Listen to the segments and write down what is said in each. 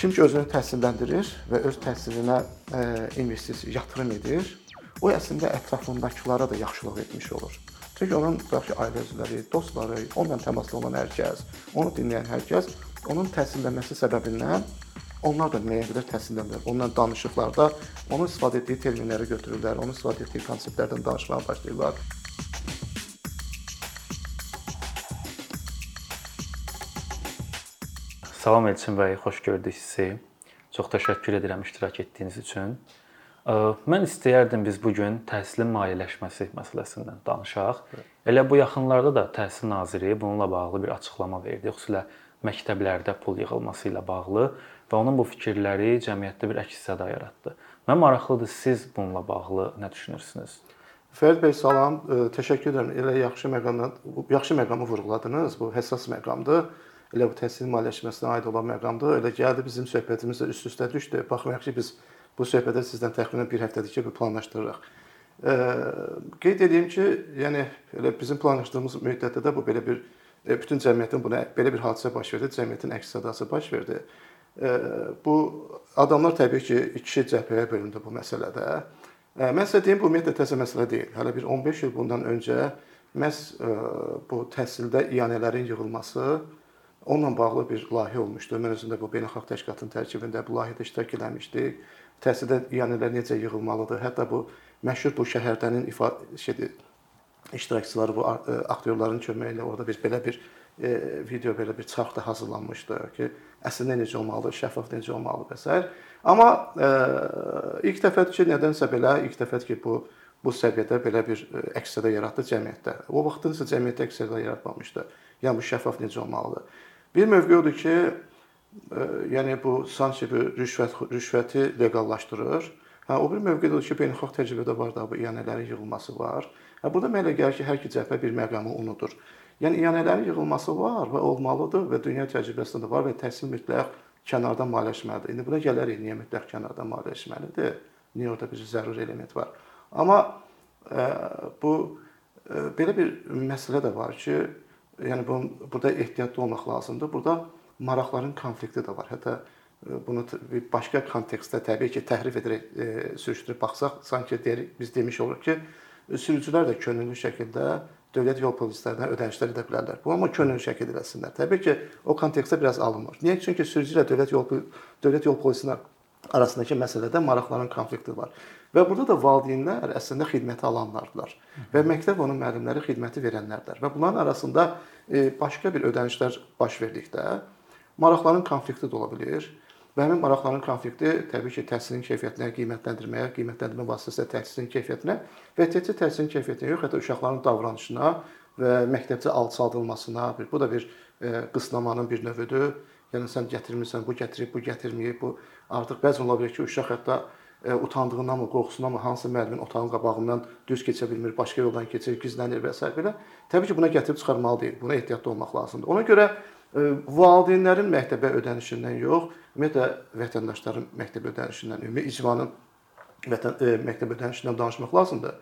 Kim ki özünü təhsilləndirir və öz təhsilinə e, investisiya yatırım edir, o əslində ətrafındakılara da yaxşılıq etmiş olur. Çünki onun tutaq ki, ailə üzvləri, dostları, onunla təmasda olan hər kəs, onu dinləyən hər kəs onun təhsillənməsi səbəbindən onlar da müəyyən qədər təhsillənirlər. Onunla danışıqlarda onun istifadə etdiyi terminləri götürürlər, onun istifadə etdiyi konseptlərdən danışmağa başlayırlar. Salam Elçin bəy, xoş gördük sizi. Çox təşəkkür edirəm iştirak etdiyiniz üçün. Mən istəyərdim biz bu gün təhsilin maliyyələşməsi məsələsindən danışaq. Elə bu yaxınlarda da Təhsil naziri bununla bağlı bir açıqlama verdi, xüsusilə məktəblərdə pul yığılması ilə bağlı və onun bu fikirləri cəmiyyətdə bir əks-səda yaratdı. Mən maraqlıdır siz bununla bağlı nə düşünürsünüz? Fərid bəy salam, təşəkkür edirəm. Elə yaxşı məqamdan yaxşı məqamı vurğuladınız. Bu həssas məqamdır elə bu təhsil maliyyələşməsinə aid olan məqamdır. Elə gəldi bizim söhbətimiz də üst-üstə düşdü. Baxmayaraq ki, biz bu söhbətə sizdən təxminən 1 həftədir ki, planlaşdırırıq. E, qeyd edeyim ki, yəni elə bizim planlaşdırdığımız müddətdə də bu belə bir e, bütün cəmiyyətin buna belə bir hadisə baş verdi, cəmiyyətin əks-sədası baş verdi. E, bu adamlar təbii ki, iki cəbhəyə bölündü bu məsələdə. E, mən sizə deyim, bu ümumiyyətlə təzə məsələ deyil. Hələ bir 15 il bundan öncə məhz bu təhsildə iyanələrin yığılması Onunla bağlı bir layihə olmuşdu. Mən özüm də bu beynəlxalq təşkilatın tərkibində bu layihədə iştirak etmişdik. Təhsildə iyanələr necə yığılmalıdır? Hətta bu məşhur bu şəhərdənin ifadə şeydir iştirakçıları bu e, aktyorların köməyi ilə orada bir belə bir e, video belə bir çarx da hazırlanmışdı ki, əslində necə olmalıdır, şəffaf necə olmalıdır və s. Amma e, ilk dəfədir ki, nədənsə belə ilk dəfədir ki, bu bu səviyyədə belə bir e, əks-səda yaratdı cəmiyyətdə. O vaxtın isə cəmiyyətdə əks-səda yaratmamışdı. Yəni bu şəffaf necə olmalıdır? Bir mövqe odur ki, e, yəni bu sanki bir rüşvət rüşvəti leqallaşdırır. Hə, o bir mövqe odur ki, beynəlxalq təcrübədə var da bu iyanələrin yığılması var. Hə, burada mənə gəlir ki, hər iki cəbhə bir məqamı unudur. Yəni iyanələrin yığılması var və olmalıdır və dünya təcrübəsində də var və təhsil mütləq kənardan maliyyələşməlidir. İndi buna gələrik, niyə mütləq kənardan maliyyələşməlidir? Niyə orada bir zəruri element var? Amma ə, e, bu ə, e, belə bir məsələ də var ki, yəni bunun burada ehtiyatlı olmaq lazımdır. Burada maraqların konflikti də var. Hətta e, bunu bir başqa kontekstdə təbii ki, təhrif edərək e, sürüşdürüb baxsaq, sanki deyirik, biz demiş oluruq ki, sürücülər də könüllü şəkildə dövlət yol polislərinə ödənişlər edə bilərlər. Bu amma könüllü şəkildə eləsinlər. Təbii ki, o kontekstdə biraz alınmır. Niyə? Çünki sürücü ilə dövlət yol dövlət yol polisinin arasındakı məsələdə maraqların konflikti var. Və burada da valideynlər əslində xidməti alanlardılar və məktəb onun müəllimləri xidməti verənlərdir. Və bunların arasında e, başqa bir ödənişlər baş verdikdə maraqların konflikti də ola bilər. Və həmin maraqların konflikti təbii ki, təhsilin keyfiyyətinə, qiymətləndirməyə, qiymətləndirmə vasitəsilə təhsilin keyfiyyətinə və təkcə təhsilin keyfiyyətinə yox, hətta uşaqların davranışına və məktəbdə alçaldılmasına, bu da bir e, qısnamanın bir növüdür. Yəni sən gətirmirsən, bu gətirib, bu gətirməyib, bu artıq bəzən ola bilər ki, uşaq hətta utandığından mı, qorxusundan mı, hansı müəllimin otağın qabağından düz keçə bilmir, başqa yoldan keçir, gizlənir və s. belə. Təbii ki, buna gətirib çıxarmalı deyil. Buna ehtiyatlı olmaq lazımdır. Ona görə e, valideynlərin məktəbə ödənişindən yox, ümumiyyətlə vətəndaşların məktəbə ödənişindən, ümumi icmanın vətən e, məktəb ödənişindən danışmaq lazımdır.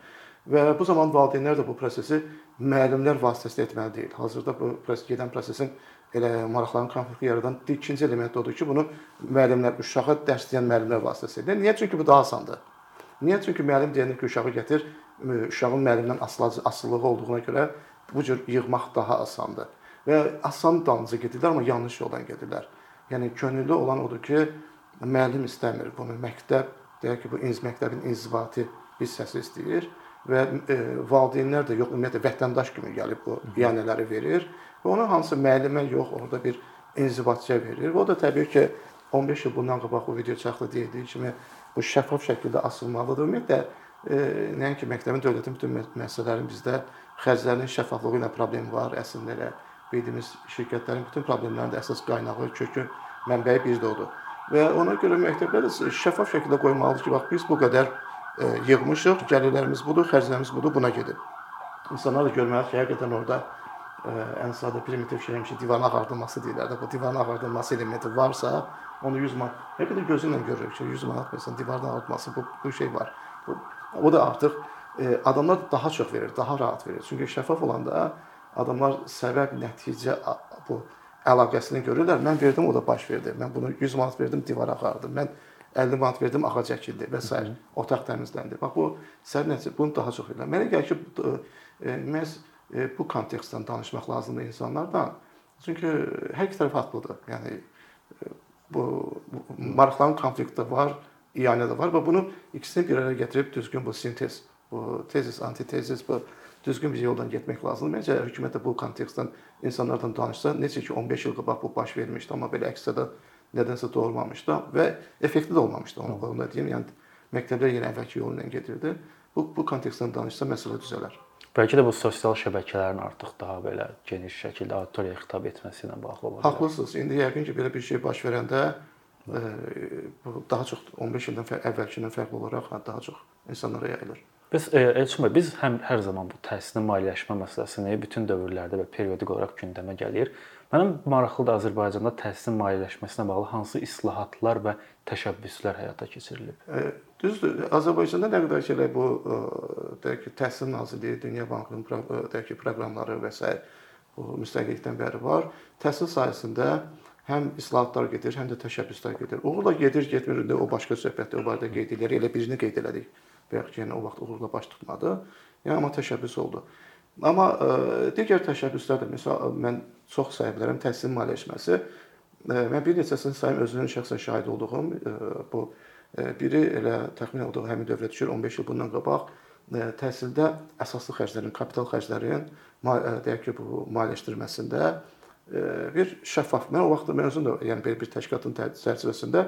Və bu zaman valideynlər də bu prosesi müəllimlər vasitəsilə etməli deyil. Hazırda bu proses gedən prosesin elə maraqların konflikti yaradan ikinci element odur ki, bunu müəllimlər uşağa dərs deyən müəllimlər vasitəsilə. Niyə? Çünki bu daha asandır. Niyə? Çünki müəllim deyəndə ki, uşağı gətir, uşağın müəllimdən asılı asılılığı olduğuna görə bu cür yığmaq daha asandır. Və asan dalınca gedirlər, amma yanlış yoldan gedirlər. Yəni könüllü olan odur ki, müəllim istəmir bunu. Məktəb deyək ki, bu inz məktəbin inzibati hissəsi istəyir və e, valideynlər də yox, ümumiyyətlə vətəndaş kimi gəlib bu iyanələri verir və ona hansı müəllimə yox, orada bir inzibatçıya verir. Və o da təbii ki, 15 il bundan qabaq bu video çaxlı deyildiyi kimi bu şəffaf şəkildə asılmalıdır. Ümumiyyətlə e, nəinki məktəbin, dövlətin bütün müəssisələrin bizdə xərclərinin şəffaflığı ilə problem var. Əslində elə bildiyimiz şirkətlərin bütün problemlərinin də əsas qaynağı, kökü, mənbəyi birdə odur. Və ona görə məktəblər şəffaf şəkildə qoymalıdır ki, bax biz bu qədər E, yığmışıq, gəlirlərimiz budur, xərclərimiz budur, buna gedib. İnsanlar da görməli ki, həqiqətən orada ən sadə primitiv şey həmişə divarın ağardılması deyirlər də. Bu divarın ağardılması elementi varsa, onu 100 manat, həqiqətən gözü ilə görürük ki, 100 manat məsələn divardan ağartması bu, bu şey var. Bu, o da artıq e, adamlar daha çox verir, daha rahat verir. Çünki şəffaf olanda adamlar səbəb, nəticə bu əlaqəsini görürlər. Mən verdim, o da baş verdi. Mən bunu 100 manat verdim, divar ağardı. Mən 50 manat verdim, ağac əkildi və s. otaq təmizləndi. Bax bu sərin nəticə bunu daha çox edirlər. Mənə gəlir ki, e, məhz e, bu kontekstdən danışmaq lazımdır insanlardan. Çünki hər iki tərəf haqlıdır. Yəni e, bu, maraqların konflikti var, iyanə də var və bunu ikisini bir araya gətirib düzgün bu sintez, bu tezis, antitezis, bu düzgün bir yoldan getmək lazımdır. Məncə hökumət də bu kontekstdən insanlardan danışsa, necə ki 15 il qabaq bu baş vermişdi, amma belə əksədə nədənsə doğurmamışdı və effektiv də olmamışdı onu, onu da deyim. Yəni məktəblər yenə əvvəlki yolu ilə gedirdi. Bu bu kontekstdən danışsa məsələ düzələr. Bəlkə də bu sosial şəbəkələrin artıq daha belə geniş şəkildə auditoriyaya xitab etməsi ilə bağlı ola bilər. Haqlısınız. İndi yəqin ki, belə bir şey baş verəndə e, bu daha çox 15 ildən əvvəlkindən fərqli olaraq daha çox insanlara yayılır. Biz e, Elçin bəy, biz həm hər zaman bu təhsilin maliyyələşmə məsələsini bütün dövrlərdə və periodik olaraq gündəmə gəlir. Mənim maraqlıdır Azərbaycanda təhsilin maliyyələşməsinə bağlı hansı islahatlar və təşəbbüslər həyata keçirilib? E, düzdür. Azərbaycanda nə qədər ki elə bu e, deyək ki, Təhsil Nazirliyi, Dünya Bankının e, deyək ki, proqramları və s. bu müstəqillikdən bəri var. Təhsil sahəsində həm islahatlar gedir, həm də təşəbbüslər gedir. Uğurla gedir, getmir, o başqa söhbətdir. O barədə qeyd edirik. Elə birini qeyd elədik bayaq ki, yəni o vaxt uğurla baş tutmadı. Yəni amma təşəbbüs oldu. Amma ə, e, digər təşəbbüslər də məsəl mən çox saya bilərəm təhsil maliyyələşməsi. Mən bir neçəsini sayım özünün şəxsən şahid olduğum ə, bu biri elə təxmin olduğu həmin dövrə düşür 15 il bundan qabaq ə, təhsildə əsaslı xərclərin, kapital xərclərin deyək ki, bu maliyyələşdirilməsində bir şəffaf. Mən o vaxt mən özüm də yəni belə bir təşkilatın çərçivəsində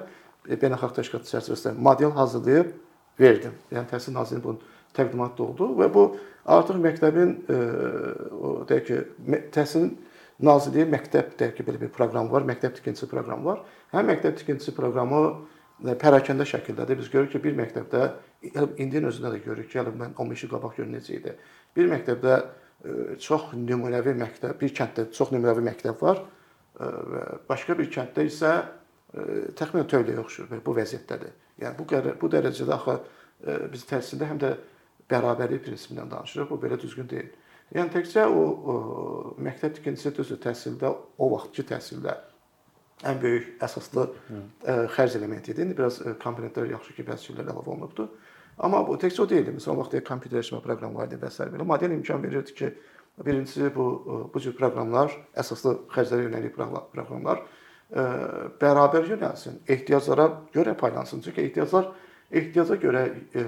beynəlxalq təşkilat çərçivəsində model hazırlayıb verdim. Yəni Təhsil Nazirliyinin bunun təqdimatı oldu və bu artıq məktəbin e, o deyək ki, Təhsil Nazirliyi məktəb deyək ki, belə bir proqram var, məktəb tikintisi proqramı var. Həm məktəb tikintisi proqramı e, pərakəndə şəkildədir. Biz görürük ki, bir məktəbdə indinin özündə də görürük ki, yəni mən 15 il qabaq görün necə idi. Bir məktəbdə e, çox nümunəvi məktəb, bir kənddə çox nümunəvi məktəb var və başqa bir kənddə isə təxminən tövləyə oxşur bu vəziyyətdədir. Yəni bu bu dərəcədə axı biz təhsildə həm də bərabərlik prinsipindən danışırıq. Bu belə düzgün deyil. Yəni təkcə o, o məktəb tikintisi düzdür, təhsildə o vaxtki təhsildə ən böyük əsaslı ə, xərc elementi idi. İndi biraz komponentlər yaxşı ki, bəzi şeylər əlavə olunubdu. Amma bu təkcə o deyildi. Məsələn, o vaxt kompüterləşmə proqramı var idi və s. belə. Model imkan verirdi ki, birincisi bu bu cür proqramlar, əsaslı xərclərə yönəlik proqramlar bərabər yönəlsin, ehtiyaclara görə paylansın. Çünki ehtiyaclar ehtiyaca görə e,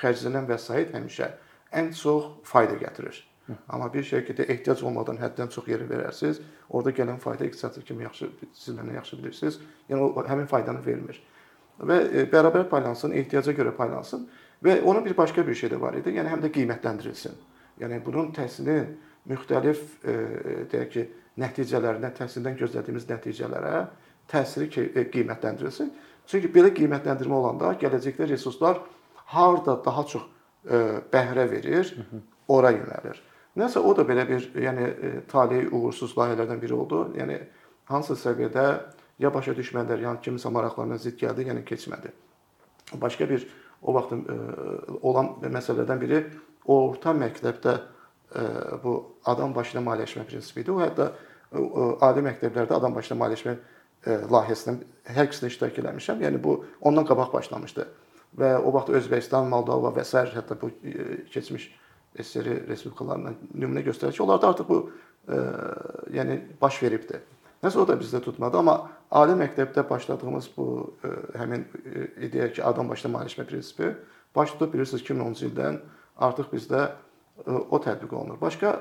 xərclənən vəsait həmişə ən çox fayda gətirir. Amma bir şirkətə ehtiyac olmadan həddən çox yeri verərsiniz, orada gələn fayda iqtisadi kimi yaxşı siz məndən yaxşı bilirsiniz. Yəni o həmin faydanı vermir. Və e, bərabər paylansın, ehtiyaca görə paylansın və onun bir başqa bir şey də var idi. Yəni həm də qiymətləndirilsin. Yəni bunun təhsilin müxtəlif e, deyək ki, nəticələrinə, təhsildən gözlədiyimiz nəticələrə təsiri e, qiymətləndirilsin. Çünki belə qiymətləndirmə olanda gələcəkdə resurslar harda daha çox e, bəhrə verir, ora yönəlir. Nəsə o da belə bir, yəni e, taleyi uğursuz layihələrdən biri oldu. Yəni hansı səviyyədə ya başa düşmədilər, ya kimisə maraqlarına zidd gəldi, yəni keçmədi. Başqa bir o vaxt olan məsələlərdən biri orta məktəbdə bu adam başına maliyyələşmə prinsipi idi. O hətta ali məktəblərdə adam başına maliyyələşmə layihəsinin hər ikisində iştirak eləmişəm. Yəni bu ondan qabaq başlamışdı. Və o vaxt Özbəkistan, Moldova və s. hətta bu keçmiş SSR respublikalarından nümunə göstərir ki, onlarda artıq bu ə, yəni baş veribdi. Nəsə o da bizdə tutmadı, amma ali məktəbdə başladığımız bu ə, həmin ideya ki, adam başına maliyyələşmə prinsipi baş tutub bilirsiniz 2010-cu ildən artıq bizdə ə, o tətbiq olunur. Başqa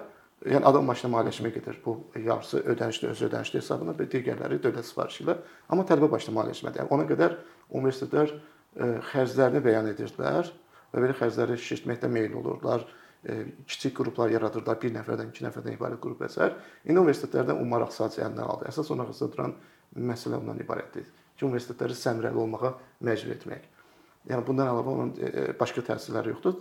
yəni adam maşına maliyyələşmə gedir. Bu yarısı ödənişli, öz ödənişli hesabına və digərləri dövlət sifarişi ilə. Amma tələbə başına maliyyələşmədir. Yəni ona qədər universitetlər e, xərclərini bəyan edirdilər və belə xərcləri şişirtməkdə meyl olurdular. E, kiçik qruplar yaradırdılar, bir nəfərdən, iki nəfərdən ibarət qrup s. İndi universitetlərdə o maraq sadəcə əlindən aldı. Əsas ona qısıldıran məsələ ondan ibarətdir ki, universitetləri səmrəli olmağa məcbur etmək. Yəni bundan əlavə onun e, başqa təsirləri yoxdur.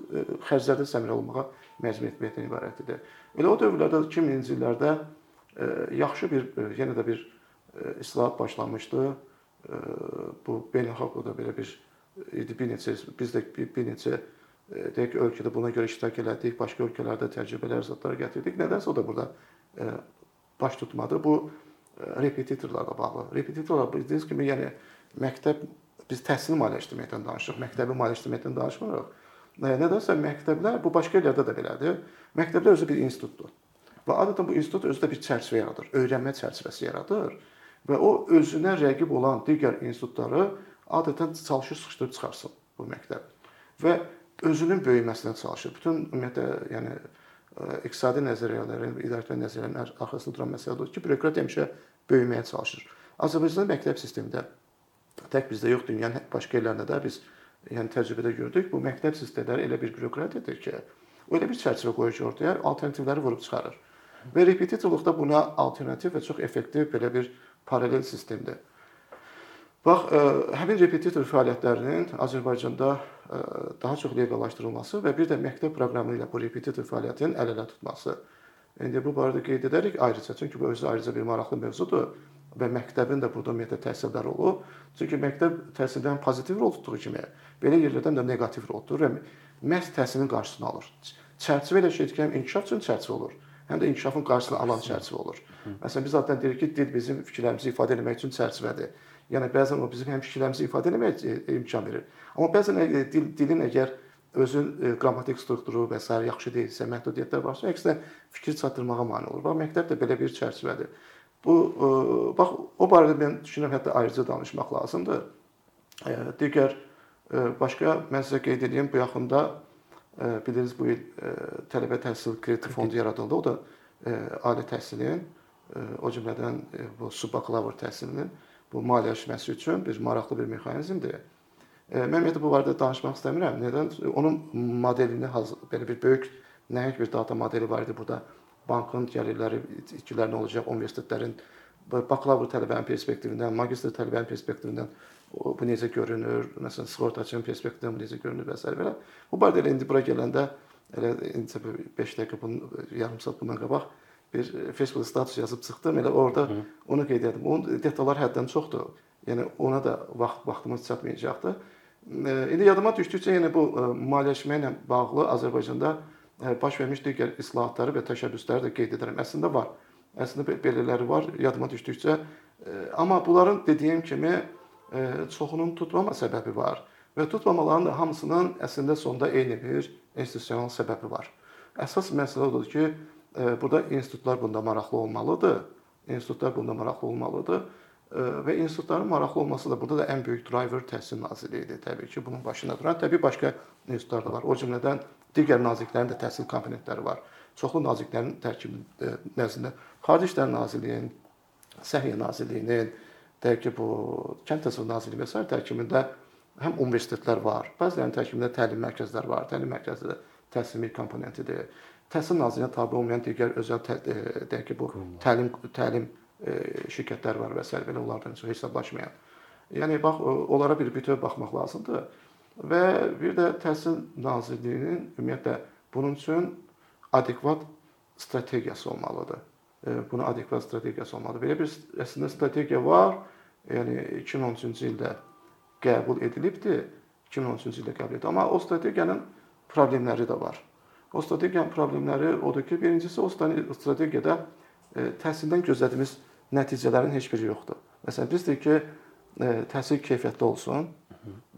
Xərclərdə səmrəli olmağa məcbur etməkdən ibarətdir. Elə o dövrlərdə 2000-ci illərdə e, yaxşı bir e, yenə də bir e, islahat başlanmışdı. Bu beynəlxalq da belə bir idi bir neçə biz də bir, bir neçə deyək ki, ölkədə buna görə iştirak elədik, başqa ölkələrdə təcrübələr, zətlər gətirdik. Nədənsə o da burada baş tutmadı. Bu repetitorlarla bağlı. Repetitorlar bildiyiniz kimi, yəni məktəb biz təhsil maliyyələşdirməkdən danışırıq, məktəbi maliyyələşdirməkdən danışmırıq. Nədənsə məktəblər bu başqa yerlərdə də belədir. Məktəblər özü bir institutdur. Və adətən bu institut özü də bir çərçivə yaradır, öyrənmə çərçivəsi yaradır və o özünə rəqib olan digər institutları adətən çalışır sıxışdırıb çıxarsın bu məktəb. Və özünün böyüməsinə çalışır. Bütün ümumiyyətlə, yəni iqtisadi nəzəriyyələrin, idarəetmə nəzəriyyələrinin arxasında duran məsələ odur ki, bürokrat həmişə böyüməyə çalışır. Azərbaycanda məktəb sistemində tək bizdə yox, dünyanın başqa yerlərində də biz yəni təcrübədə gördük. Bu məktəb sistemləri elə bir bürokratiyadır ki, o elə bir çərçivə qoyur ki, ortaya alternativləri vurub çıxarır. Və repetitorluqda buna alternativ və çox effektiv belə bir paralel sistemdir. Bax, ə, həmin repetitor fəaliyyətlərinin Azərbaycanda ə, daha çox leqallaşdırılması və bir də məktəb proqramı ilə bu repetitor fəaliyyətin əl-ələ tutması. İndi bu barədə qeyd edərik ayrıca, çünki bu özü ayrıca bir maraqlı mövzudur və məktəbin də burada ümumiyyətlə təsirləri olur. Çünki məktəb təhsildən pozitiv rol tutduğu kimi, belə yerlərdən də neqativ rol tutur və məhz təhsilin qarşısını alır. Çərçivə ilə şey həm inkişaf üçün çərçivə olur, həm də inkişafın qarşısını alan çərçivə olur. Məsələn, biz zaten deyirik ki, dil bizim fikirlərimizi ifadə etmək üçün çərçivədir. Yəni bəzən o bizim həm fikirlərimizi ifadə etməyə e, imkan verir. Amma bəzən e, dil, dilin əgər özün e, qrammatik strukturu və s. yaxşı deyilsə, məhdudiyyətlər varsa, əksinə fikir çatdırmağa mane olur. Bax məktəb də belə bir çərçivədir. Bu bax o barədə mən düşünürəm hətta ayrıca danışmaq lazımdır. Digər başqa mən sizə qeyd edeyim bu yaxında Bildiyiniz bu il tələbə təhsil krediti fondu yaradıldı. O da ali təhsilin, o cümlədən bu subbakalavr təhsilinin bu maliyyələşməsi üçün bir maraqlı bir mexanizmdir. Mən ümumiyyətlə bu barədə danışmaq istəmirəm. Nədən? Onun modelini belə bir böyük nəhəng bir data modeli var idi burada. Bankın gəlirləri, itkilər nə olacaq, universitetlərin bakalavr tələbənin perspektivindən, magistr tələbənin perspektivindən bu necə görünür, məsələn, sığortaçının perspektivindən bu necə görünür və s. belə. Bu barədə elə indi bura gələndə elə indi 5 dəqiqə bunun yarım saat bundan qabaq bir Facebook status yazıb çıxdım. Elə orada Hı. onu qeyd etdim. Onun detallar həddən çoxdur. Yəni ona da vaxt vaxtımız çatmayacaqdı. İndi yadıma düşdükcə yenə bu maliyyələşmə ilə bağlı Azərbaycanda baş vermiş digər islahatları və təşəbbüsləri də qeyd edirəm. Əslində var. Əslində belələri var, yadıma düşdükcə. Amma bunların dediyim kimi çoxunun tutmama səbəbi var və tutmamaların da hamısının əslində sonda eyni bir institusional səbəbi var. Əsas məsələ odur ki, burada institutlar bunda maraqlı olmalıdır. İnstitutlar bunda maraqlı olmalıdır və institutların maraqlı olması da burada da ən böyük driver Təhsil Nazirliyidir. Təbii ki, bunun başında duran təbii başqa institutlar da var. O cümlədən digər nazirliklərin də təhsil komponentləri var. Çoxlu nazirliklərin tərkibi nəzdində Xarici İşlər Nazirliyinin, Səhiyyə Nazirliyinin, deyək ki, bu Kənd Təsərrüfatı Nazirliyi və sair tərkibində həm universitetlər var, bəzilərinin tərkibində təlim mərkəzləri var. Təlim mərkəzi də təhsil bir komponentidir. Təhsil Nazirliyinə tabe olmayan digər özəl e, deyək ki, bu təlim təlim e, şirkətləri var və s. belə onlardan heç hesablaşmayan. Yəni bax onlara bir bütöv baxmaq lazımdır. Və bir də Təhsil Nazirliyinin ümumiyyətlə bunun üçün adekvat strategiyası olmalıdır. E, buna adekvat strategiyası olmalıdır. Belə bir əslində strategiya var yəni 2013-cü ildə qəbul edilibdi. 2013-cü ildə qəbul edildi. Amma o strategiyanın problemləri də var. O strategiyanın problemləri odur ki, birincisi o strategiyada e, təhsildən gözlədiyimiz nəticələrin heç biri yoxdur. Məsələn, biz deyik ki, e, təhsil keyfiyyətli olsun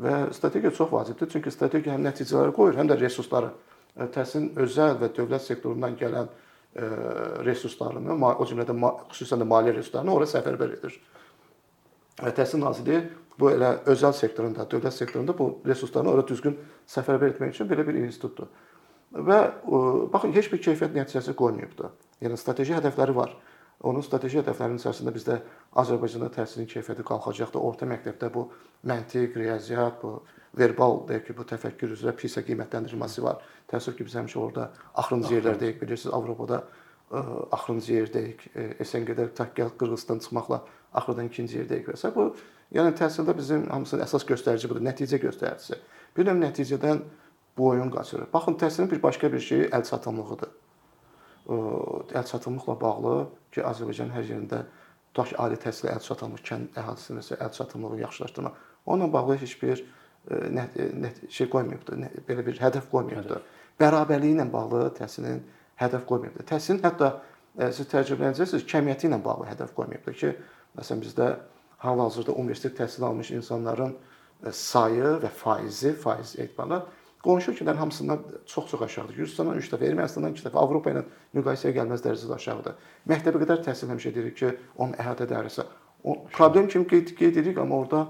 və strategiya çox vacibdir. Çünki strategiya həm nəticələri qoyur, həm də resursları. E, təhsilin özəl və dövlət sektorundan gələn resurslarını, o cümlədən xüsusən də maliyyə resurslarını ora səfərbər edir. Təhsil Nazirliyi bu elə özəl sektorunda, dövlət sektorunda bu resurslarını ora düzgün səfərbər etmək üçün belə bir institutdur. Və baxın heç bir keyfiyyət nəticəsi qoymayıbdı. Yəni strateji hədəfləri var. Onun strateji hədəflərinin içərisində bizdə Azərbaycanda təhsilin keyfiyyəti qalxacaqdır. Orta məktəbdə bu məntiq, riyaziyyat, bu verbal deyək ki, bu təfəkkür üzrə PISA qiymətləndirilməsi var. Təəssüf ki, biz həmişə orada axırıncı yerlərdəyik. Bilirsiniz, Avropada axırıncı yerdəyik. SNQ-də tək Qırğızstan çıxmaqla axırdan ikinci yerdəyik və s. Bu yəni təhsildə bizim hamısının əsas göstərici budur, nəticə göstəricisi. Bir növ nəticədən boyun qaçırır. Baxın, təhsilin bir başqa bir şeyi əl çatımlığıdır. Əl çatımlıqla bağlı ki, Azərbaycan hər yerində tutaq ki, ali təhsilə əl çatılmış kənd əhalisinin isə əl çatımlığını yaxşılaşdırmaq. Onunla bağlı heç bir nə, nə şey qoymayıbdı, nə, belə bir hədəf qoymayıbdı. Bərabərliyi ilə bağlı təhsilin hədəf qoymayıbdı. Təhsilin hətta e, siz təəccüblənəcəksiniz, kəmiyyəti ilə bağlı hədəf qoymayıblar ki, məsələn bizdə hal-hazırda universitet təhsil almış insanların e, sayı və faizi, faiz etibarla qonşu ölkələrin hamısından çox-çox aşağıdır. Gürcüstandan 3 dəfə, Ermənistandan 2 dəfə, Avropa ilə müqayisəyə gəlməz dərəcədə aşağıdır. Məktəbə qədər təhsil həmişə deyirik ki, onun əhatə dairəsi o problem kimi qeyd, qeyd edirik, amma orada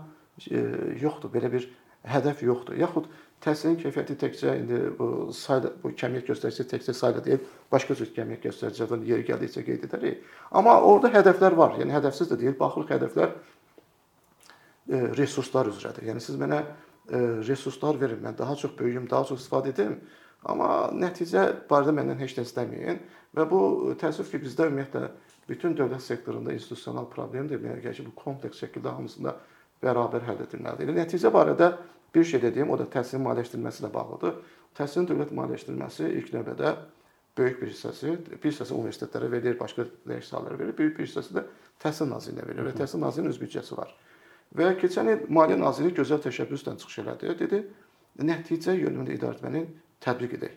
e, yoxdur, belə bir hədəf yoxdur. Yaxud təhsilin keyfiyyəti təkcə indi bu sayda bu kəmiyyət göstəricisi təkcə sayda deyil, başqa cür kəmiyyət göstəricilərdən yeri gəldikcə qeyd edərik. Amma orada hədəflər var. Yəni hədəfsiz də deyil, baxırıq hədəflər e, resurslar üzrədir. Yəni siz mənə e, resurslar verin, mən daha çox böyüyüm, daha çox istifadə edim, amma nəticə barədə məndən heç nə istəməyin və bu təəssüf ki, bizdə ümumiyyətlə bütün dövlət sektorunda institusional problemdir. Yəni ki, bu kompleks şəkildə hamısında bərabər həll edilməlidir. Yəni nəticə barədə bir şey dediyim, o da təhsilin maliyyələşdirilməsi ilə bağlıdır. Təhsilin dövlət maliyyələşdirilməsi ilk növbədə böyük bir hissəsi, bir hissəsi universitetlərə verilir, başqa dəyişik sahələrə verilir, böyük bir hissəsi də Təhsil Nazirliyinə verilir və Təhsil Nazirliyinin öz büdcəsi var. Və keçən il Maliyyə Naziri gözəl təşəbbüslə çıxış elədi. Dedi, nəticə yönümlü idarəetməni tətbiq edək.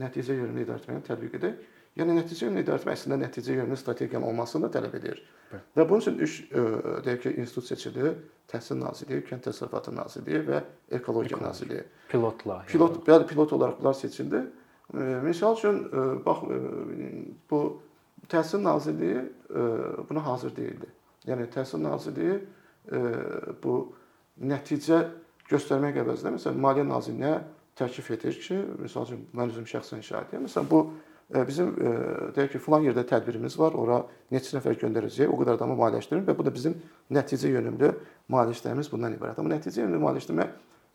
Nəticə yönümlü idarəetməni tətbiq edək. Yəni nəticə yönlü idarəetmə əslində nəticə yönlü strategiyanın olmasını da tələb edir. Bəli. Və bunun üçün üç e, deyək ki, institut seçilir. Təhsil Nazirliyi, Kənd Təsərrüfatı Nazirliyi və Ekologiya Ekoloji. Nazirliyi. Pilot layihə. Pilot, bəli, pilot olaraq bunlar seçildi. E, misal üçün e, bax bu Təhsil Nazirliyi buna hazır deyildi. Yəni Təhsil Nazirliyi bu nəticə göstərmək əvəzinə məsələn Maliyyə Nazirliyinə təklif edir ki, misal üçün mən özüm şəxsən şahidiyəm. Məsələn bu bizim e, deyək ki, filan yerdə tədbirimiz var, ora neçə nəfər göndərəcəyik, o qədər adamı maliyyələşdirin və bu da bizim nəticə yönümlü maliyyələşdirmemiz bundan ibarət. Amma nəticə yönümlü maliyyələşdirmə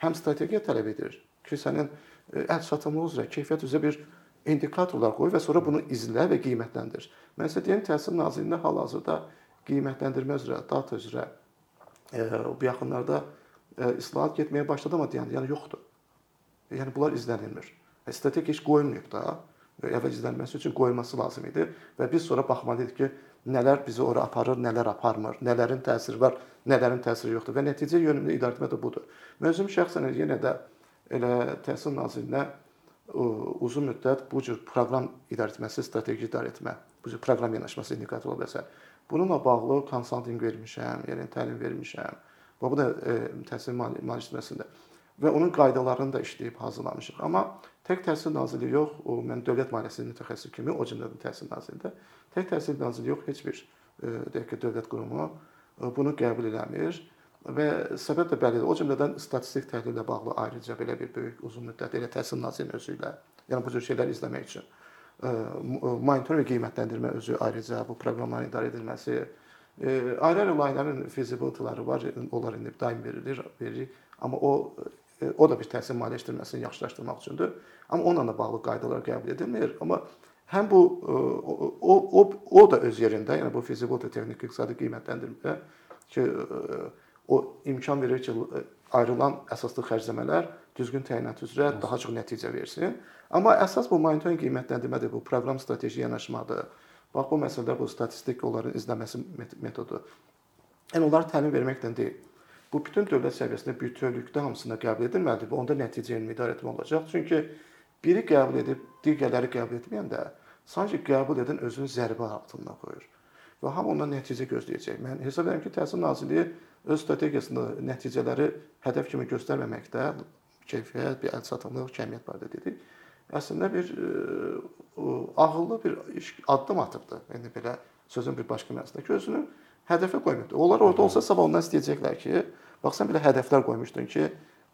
həm strategiya tələb edir ki, sənin e, əl çatımlılığı üzrə, keyfiyyət üzrə bir indikatorlar qoy və sonra bunu izlə və qiymətləndir. Mən sizə deyim, Təhsil Nazirliyində hal-hazırda qiymətləndirmə üzrə, data üzrə e, bu yaxınlarda islahat getməyə başladı amma deyən, yəni yoxdur. Yəni bunlar izlənilmir. Strategiya heç qoyulmayıb da əvvəl izlənməsi üçün qoyulması lazım idi və biz sonra baxmalıyıq ki, nələr bizi ora aparır, nələr aparmır, nələrin təsiri var, nələrin təsiri yoxdur və nəticə yönümlü idarəetmə də budur. Mən özüm şəxsən yenə də elə Təhsil Nazirliyinə uzun müddət bu cür proqram idarəetməsi, strateji idarəetmə, bu cür proqram yanaşması indikatorlar və s. Bununla bağlı konsaltinq vermişəm, yəni təlim vermişəm. Və bu da e, təhsil maliyyələşməsində və onun qaydalarını da işləyib hazırlamışıq. Amma tək Təhsil Nazirliyi yox, o mən Dövlət Maliyyəsinin mütəxəssisi kimi, o cümlədən Təhsil Nazirliyində tək Təhsil Nazirliyi yox, heç bir e, deyək ki, dövlət qurumu e, bunu qəbul eləmir və səbəb də bəllidir. O cümlədən statistik təhlillə bağlı ayrıca belə bir böyük uzun müddət elə Təhsil Nazirliyinin özü ilə, yəni bu cür şeyləri izləmək üçün monitorinq və qiymətləndirmə özü ayrıca bu proqramların idarə edilməsi ayrı-ayrı layihələrin feasibility-ləri var, onlar indi daim verilir, veririk, amma o o da bir təhsil maliyyələşdirməsini yaxşılaşdırmaq üçündür. Amma onunla da bağlı qaydalar qəbul edilmir. Amma həm bu o o o da öz yerində, yəni bu feasibility texniki iqtisadi qiymətləndirmə ki o imkan verir ki, ayrılan əsaslı xərcləmələr düzgün təyinat üzrə daha çox nəticə versin. Amma əsas bu monitorinq qiymətləndirmədir, bu proqram strateji yanaşmadır. Bax bu məsələlər bu statistik onların izləməsi metodu. Yəni onları təlim verməklə deyil bu bütün dövlət səviyyəsində bütövlükdə hamısına qəbul edilməlidir və onda nəticə elmi idarəetmə olacaq. Çünki biri qəbul edib, digərləri qəbul etməyəndə sanki qəbul edən özünü zərbə altına qoyur. Və hamı ondan nəticə gözləyəcək. Mən hesab edirəm ki, Təhsil Nazirliyi öz strategiyasında nəticələri hədəf kimi göstərməməkdə keyfiyyət, bir əlçatımlıq, kəmiyyət barədə dedik. Əslində bir ə, e, ağıllı bir iş addım atıbdı. Yəni belə sözün bir başqa mənasında ki, özünü hədəfə qoymur. Onlar orada olsa sabah ondan istəyəcəklər ki, bax sən belə hədəflər qoymuşdun ki,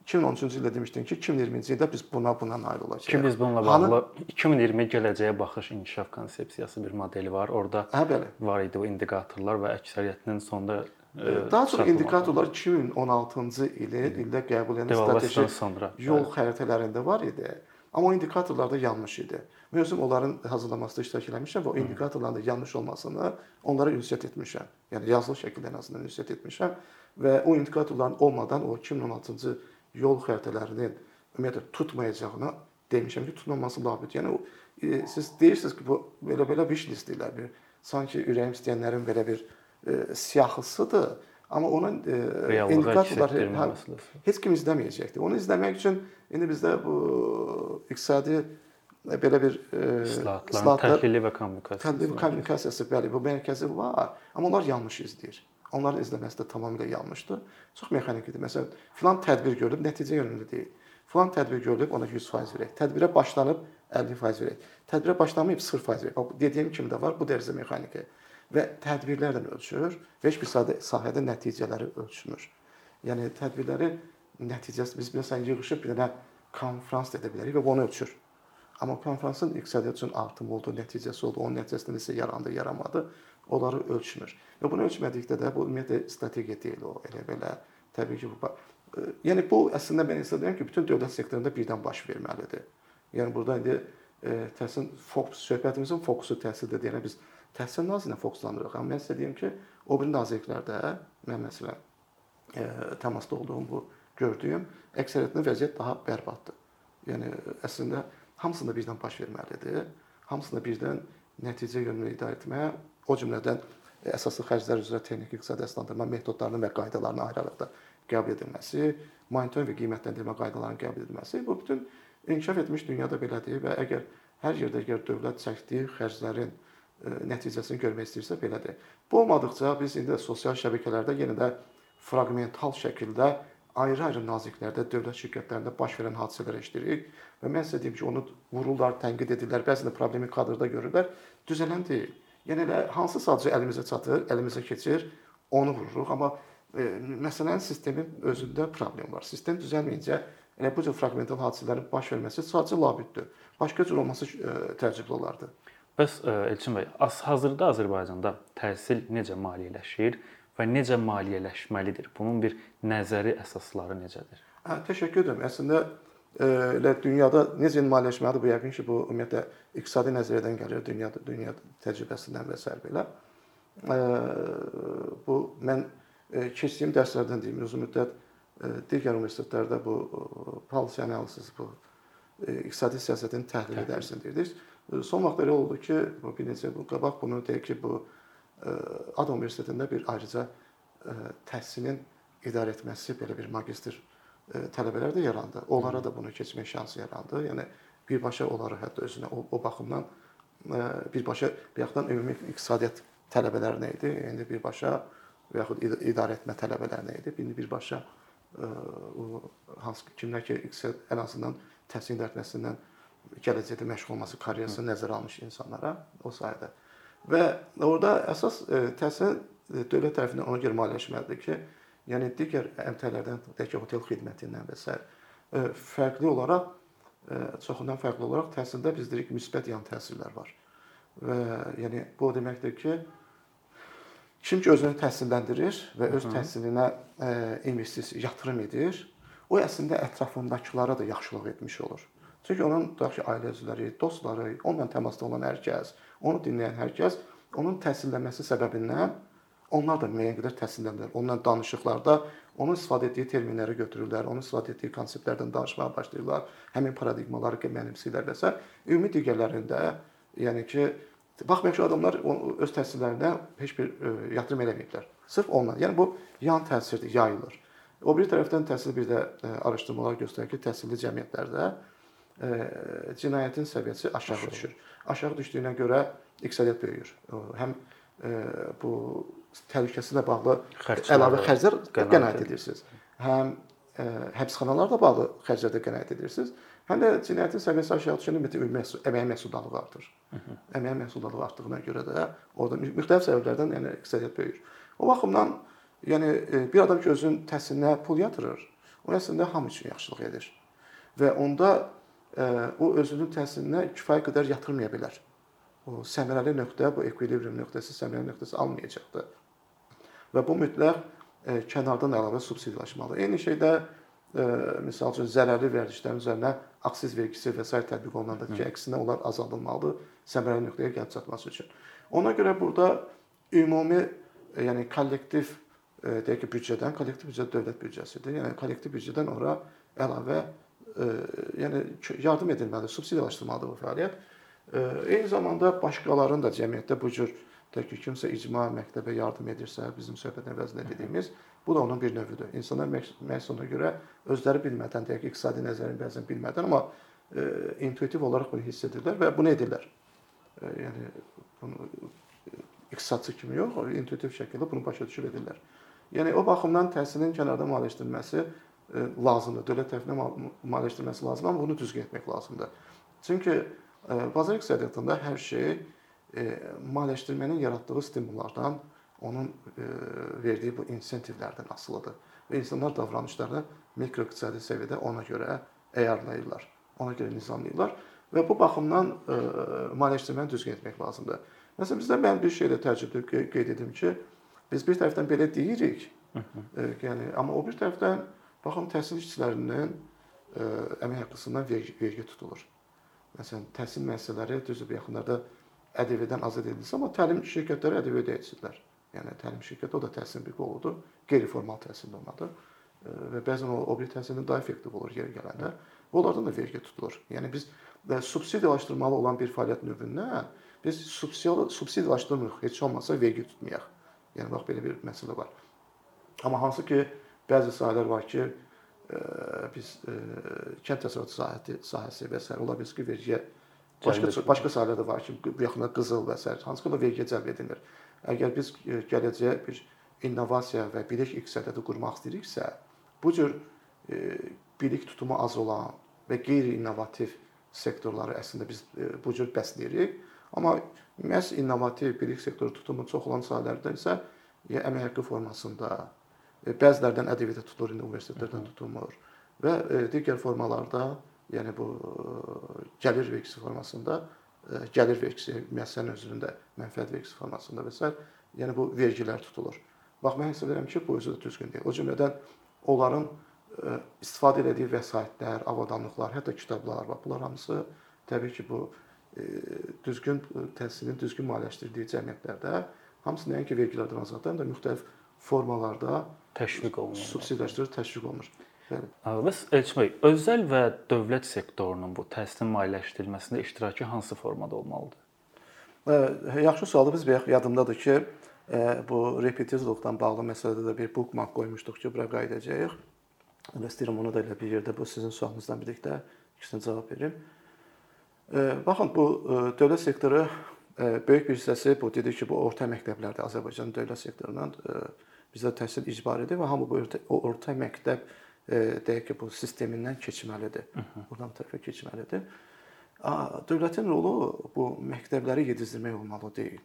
2013-cü ildə demişdin ki, 2020-ci ildə biz buna buna nail olacağıq. Ki biz bununla bağlı Hanı... 2020 gələcəyə baxış inkişaf konsepsiyası bir modeli var. Orada hə, bəli. var idi o indikatorlar və əksəriyyətinin sonda daha çox indikatorlar 2016-cı ilin ildə qəbul edilən strateji yol xəritələrində var idi. Amma o indikatorlar da yanlış idi. Mən özüm onların hazırlamasında iştirak etmişəm və o indikatorların da yanlış olmasını onlara ünsiyyət etmişəm. Yəni yazılı şəkildə ən azından ünsiyyət etmişəm və o indikatorların olmadan o 2016-cı yol xəritələrinin ümumiyyətlə tutmayacağını demişəm ki, tutmaması labüd. Yəni e, siz deyirsiniz ki, bu belə-belə wish listlər bir sanki ürəyim istəyənlərin belə bir e, siyahısıdır. Amma onun e, indikatorları hə, heç kim izləməyəcəkdir. Onu izləmək üçün indi bizdə bu iqtisadi belə bir islahatların təhlili və kommunikasiyası. Təhlil kommunikasiyası bəli, bu mərkəzi var, amma onlar yanlış izləyir. Onların izləməsi də tamamilə yanlışdır. Çox mexanikidir. Məsələn, filan tədbir görülüb, nəticə yönümlü deyil. Filan tədbir görülüb, ona 100% verək. Tədbirə başlanıb 50% verək. Tədbirə başlamayıb 0% verək. Dediyim kimi də var, bu dərəcə mexaniki. Və tədbirlərlə ölçülür və heç bir sahədə nəticələri ölçülmür. Yəni tədbirləri nəticəsi biz məsələn yığılıb bir dənə konfrans edə bilərik və onu ölçür. Amma konfransın iqtisadiyyat üçün artım oldu, nəticəsi oldu, onun nəticəsində nəsə yarandı, yaramadı, onları ölçmür. Və bunu ölçmədikdə də bu ümumiyyətlə strategiya deyil o, elə belə. Təbii ki, bu yəni bu əslində mən hesab edirəm ki, bütün dövlət sektorunda birdən baş verməlidir. Yəni burada indi e, təhsil fokus söhbətimizin fokusu təhsildə deyənə biz təhsil nazirinə fokuslanırıq. Amma mən sizə deyim ki, o biri nazirliklərdə mən məsələn e, təmasda olduğum bu gördüyüm əksəriyyətində vəziyyət daha bərbaddır. Yəni əslində hamısında birdən baş verməlidir. Hamısında birdən nəticə yönlü idarə etməyə, o cümlədən əsaslı xərclər üzrə texniki iqtisadi əsaslandırma metodlarının və qaydalarının ayrı-ayrılıqda qəbul edilməsi, monitorinq və qiymətləndirmə qaydalarının qəbul edilməsi bu bütün inkişaf etmiş dünyada belədir və əgər hər yerdə əgər dövlət çəkdiyi xərclərin ə, nəticəsini görmək istəyirsə belədir. Bu olmadıqca biz indi sosial şəbəkələrdə yenə də fraqmental şəkildə ayrı-ayrı nazirliklərdə, dövlət şirkətlərində baş verən hadisələr eşidirik və mən sizə deyim ki, onu vururlar, tənqid edirlər, bəzən də problemi kadrda görürlər. Düzələn deyil. Yəni elə hansı sadəcə əlimizə çatır, əlimizə keçir, onu vururuq, amma e, məsələnin sistemin özündə problem var. Sistem düzəlməyincə elə bu cür fraqmental hadisələrin baş verməsi sadəcə labüddür. Başqa cür olması e, təəccüblü olardı. Bəs e, Elçin bəy, hazırda Azərbaycanda təhsil necə maliyyələşir? və necə maliyyələşməlidir? Bunun bir nəzəri əsasları necədir? Hə, təşəkkür edirəm. Əslində e, elə dünyada necə maliyyələşməlidir? Bu yəqin ki, bu ümumiyyətlə iqtisadi nəzəriyyədən gəlir, dünyada dünya təcrübəsindən və s. belə. E, bu mən keçdiyim dərslərdən deyim, uzun müddət digər universitetlərdə bu policy analysis, bu iqtisadi siyasətin təhlili dərsini deyirdik. Son vaxtlar elə oldu ki, bir neçə il qabaq bunu deyək ki, bu Ad Universitetində bir ayrıca təhsilin idarə etməsi belə bir magistr tələbələr də yarandı. Onlara da bunu keçmək şansı yarandı. Yəni birbaşa onları hətta özünə o, o baxımdan birbaşa bir yaxdan ümumi iqtisadiyyat tələbələrinə idi. İndi birbaşa və yaxud idarə etmə tələbələrinə idi. İndi birbaşa o hansı kimlər ki ən azından təhsil idarə etməsindən gələcəkdə məşğul olması karyerasını nəzərə almış insanlara o sayədə Və orada əsas e, təhsil e, dövlət tərəfindən ona görə maliyyələşməlidir ki, yəni digər əmtələrdən, deyək ki, otel xidmətindən və s. E, fərqli olaraq çoxundan fərqli olaraq təhsildə biz deyirik müsbət yan təsirlər var. Və yəni bu o deməkdir ki, kim ki özünü təhsilləndirir və öz təhsilinə investisiya, yatırım edir, o əslində ətrafındakılara da yaxşılıq etmiş olur. Çünki onun tutaq ki, ailə üzvləri, dostları, onunla təmasda olan hər kəs, onu dinləyən hər kəs onun təhsillənməsi səbəbindən onlar da müəyyən qədər təhsillənirlər. Onunla danışıqlarda onun istifadə etdiyi terminləri götürürlər, onun istifadə etdiyi konseptlərdən danışmağa başlayırlar, həmin paradigmaları mənimsəyirlər və s. Ümumi digərlərində, yəni ki, baxmayaraq ki, adamlar öz təhsillərinə heç bir e, yatırım eləməyiblər. Sırf ondan. Yəni bu yan təsirdir, yayılır. O bir tərəfdən təhsil bir də e, araşdırmalar göstərir ki, təhsilli cəmiyyətlərdə cinayətin səviyyəsi aşağı düşür. Aşağı düşdüyünə görə iqtisadiyyat böyüyür. Həm bu təhlükəsizlə bağlı Xərclər, əlavə xərclər qənaət edirsiniz. Həm həbsxanalarla bağlı xərclərdə qənaət edirsiniz. Həm də cinayətin səviyyəsi aşağı düşəndə ümumiyyətlə məhsul, əmək məhsuldarlığı artır. Əmək məhsuldarlığı artdığına görə də orada müxtəlif səbəblərdən yəni iqtisadiyyat böyüyür. O baxımdan yəni bir adam ki özünün təhsilinə pul yatırır, o əslində hamı üçün yaxşılıq edir. Və onda o özünün təhsilinə kifayət qədər yatırmaya bilər. O səmərəli nöqtə, bu ekvilibrium nöqtəsi, səmərəli nöqtəsi almayacaqdır. Və bu mütləq e, kənardan əlavə subsidiyalaşmalı. Eyni şeydə e, misal üçün zərərli vərdişlərin üzərinə aksiz vergisi və s. tətbiq olunanda ki, əksinə onlar azaldılmalıdır səmərəli nöqtəyə gəlib çatması üçün. Ona görə burada ümumi e, yəni kollektiv deyək ki, büdcədən kollektiv büdcə dövlət büdcəsidir. Yəni kollektiv büdcədən ora əlavə yəni yardım edilməlidir, subsidiyalaşdırılmalıdır bu fəaliyyət. Eyni zamanda başqalarının da cəmiyyətdə bu cür tək ki, kimsə icma məktəbə yardım edirsə, bizim söhbət əvəzində dediyimiz, bu da onun bir növüdür. İnsanlar məhz ona görə özləri bilmədən, deyək ki, iqtisadi nəzərin bəzən bilmədən, amma e, intuitiv olaraq bunu hiss edirlər və bunu edirlər. E, yəni bunu iqtisadçı kimi yox, intuitiv şəkildə bunu başa düşüb edirlər. Yəni o baxımdan təhsilin kənarda maliyyələşdirilməsi lazımdır. Dövlət tərəfindən maliyyələşdirilməsi lazımdır, amma bunu düzgün etmək lazımdır. Çünki e, bazar iqtisadiyyatında hər şey e, maliyyələşdirmənin yaratdığı stimullardan, onun verdiyi bu insentivlərdən asılıdır. Və insanlar davranışlarını mikroiqtisadi səviyyədə ona görə əyarlayırlar, ona görə nizamlayırlar və bu baxımdan maliyyələşdirməni düzgün etmək lazımdır. Məsələn, bizdə mən bir şeylə təəccüblü qeyd edim ki, biz bir tərəfdən belə deyirik, e, yəni amma o bir tərəfdən baxın təhsil işçilərinin e, əmək haqqısından vergi, vergi tutulur. Məsələn, təhsil müəssisələri düzdür yaxınlarda ƏDV-dən azad edilsə, amma təlim şirkətləri ƏDV ödəyicilər. Yəni təlim şirkəti o da təhsilin bir qoludur, qeyri-formal təhsil olmalıdır. E, və bəzən o, o bir təhsilin daha effektiv olur yeri gələndə. Və onlardan da vergi tutulur. Yəni biz subsidiyalaşdırmalı olan bir fəaliyyət növündən biz subsidiyalaşdırmırıq, heç olmasa vergi tutmayaq. Yəni bax belə bir məsələ var. Amma hansı ki bəzi sahələr var ki, ə, biz ə, kənd təsərrüfatı sahəsi, sahəsi və s. ola bilər ki, vergiyə başqa başqa sahələr də var ki, bu yaxında qızıl və s. hansı ki vergiyə cəlb edilir. Əgər biz gələcəyə bir innovasiya və bilik iqtisadiyyatı qurmaq istəyiriksə, bu cür bilik tutumu az olan və qeyri-innovativ sektorları əslində biz bu cür bəsləyirik Amma məhz innovativ bilik sektoru tutumu çox olan sahələrdə isə ya əmək haqqı formasında, e, bəzilərdən ƏDV-də tutulur, indi universitetlərdən tutulmur və e, digər formalarda, yəni bu e, gəlir vergisi formasında, gəlir vergisi müəssisənin özündə, mənfəət vergisi formasında və s. yəni bu vergilər tutulur. Bax mən hesab edirəm ki, bu özü də düzgün deyil. O cümlədən onların istifadə etdiyi vəsaitlər, avadanlıqlar, hətta kitablar var. Bunlar hamısı təbii ki, bu düzgün təhsilin düzgün maliyyələşdirdiyi cəmiyyətlərdə hamısı nəinki vergilərdən azad, həm də müxtəlif formalarda təşviq olunur. Subsidiyalaşdırılır, təşviq olunur. Bəli. Bəs Elçin bəy, özəl və dövlət sektorunun bu təhsilin maliyyələşdirilməsində iştirakı hansı formada olmalıdır? Yaxşı sualdır. Biz bayaq yadımdadır ki, bu repetitorluqdan bağlı məsələdə də bir bookmark qoymuşduq ki, bura qayıdacağıq. Və istəyirəm onu da elə bir yerdə bu sizin sualınızdan birlikdə ikisinə cavab verim. Baxın, bu dövlət sektoru böyük bir hissəsi bu dedik ki, bu orta məktəblərdə Azərbaycan dövlət sektorundan bizdə təhsil icbaridir və hamı bu orta, orta məktəb deyək ki, bu sistemindən keçməlidir. Buradan tərəfə keçməlidir. Dövlətin rolu bu məktəbləri yedizdirmək olmalı deyil.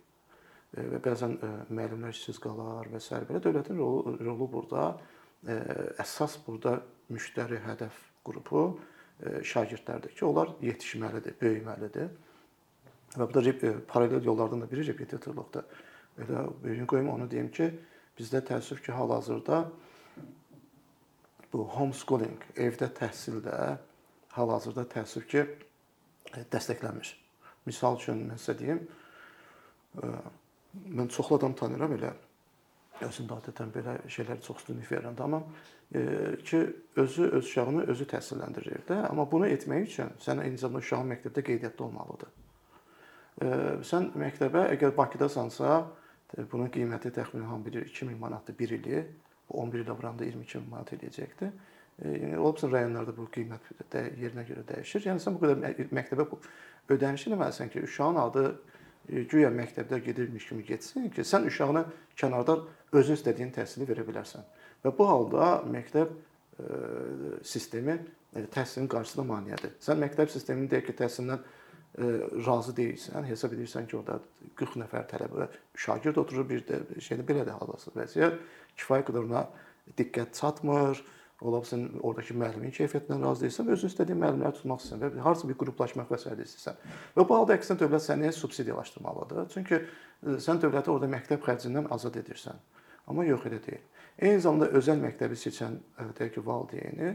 Və bəzən müəllimlər işsiz qalar və s. belə dövlətin rolu, rolu burada əsas burada müştəri hədəf qrupu şagirdlərdir ki, onlar yetişməlidir, böyüməlidir. Və bu da e, paralel yollardan da biri repetitorluqdur. Elə böyüyün qoyum onu deyim ki, bizdə təəssüf ki, hal-hazırda bu homeschooling, evdə təhsil də hal-hazırda təəssüf ki, e, dəstəklənmir. Misal üçün mən sizə deyim, e, mən çoxlu adam tanıyıram elə özündə adətən belə şeylər çox üstünlük verirəm, amma e, ki özü öz uşağını özü təhsilləndirir də, amma bunu etmək üçün sən eyni zamanda uşağın məktəbdə qeydiyyatda olmalıdır. E, sən məktəbə əgər Bakıdasansa, bunun qiyməti təxminən bilir 2000 manatdır 1 ili. Bu 11 ilə vuranda 22 min manat eləyəcəkdir. Yəni olubsa rayonlarda bu qiymət də yerinə görə dəyişir. Yəni sən bu qədər məktəbə ödəniş eləməlisən ki, uşağın adı güya məktəbdə gedirmiş kimi getsin ki, sən uşağına kənarda özün istədiyin təhsili verə bilərsən. Və bu halda məktəb e, sistemi e, təhsilin qarşısında maneədir. Sən məktəb sistemini deyək ki, təhsildən e, razı deyilsən, hesab edirsən ki, orada 40 nəfər tələbə, şagird oturur bir də şeydə belə də hal-hazırda vəziyyət kifayət qədər ona diqqət çatmır. Ola bilsin oradakı müəllimin keyfiyyətindən razı deyilsən, özün istədiyin müəllimləri tutmaq istəyirsən və harasa bir qruplaşmaq və s. istəyirsən. Və bu halda əksinə dövlət səni subsidiyalaşdırmalıdır. Çünki sən dövləti orada məktəb xərcindən azad edirsən. Amma yox elə deyil. Eyni zamanda özəl məktəbi seçən deyək ki, valideyni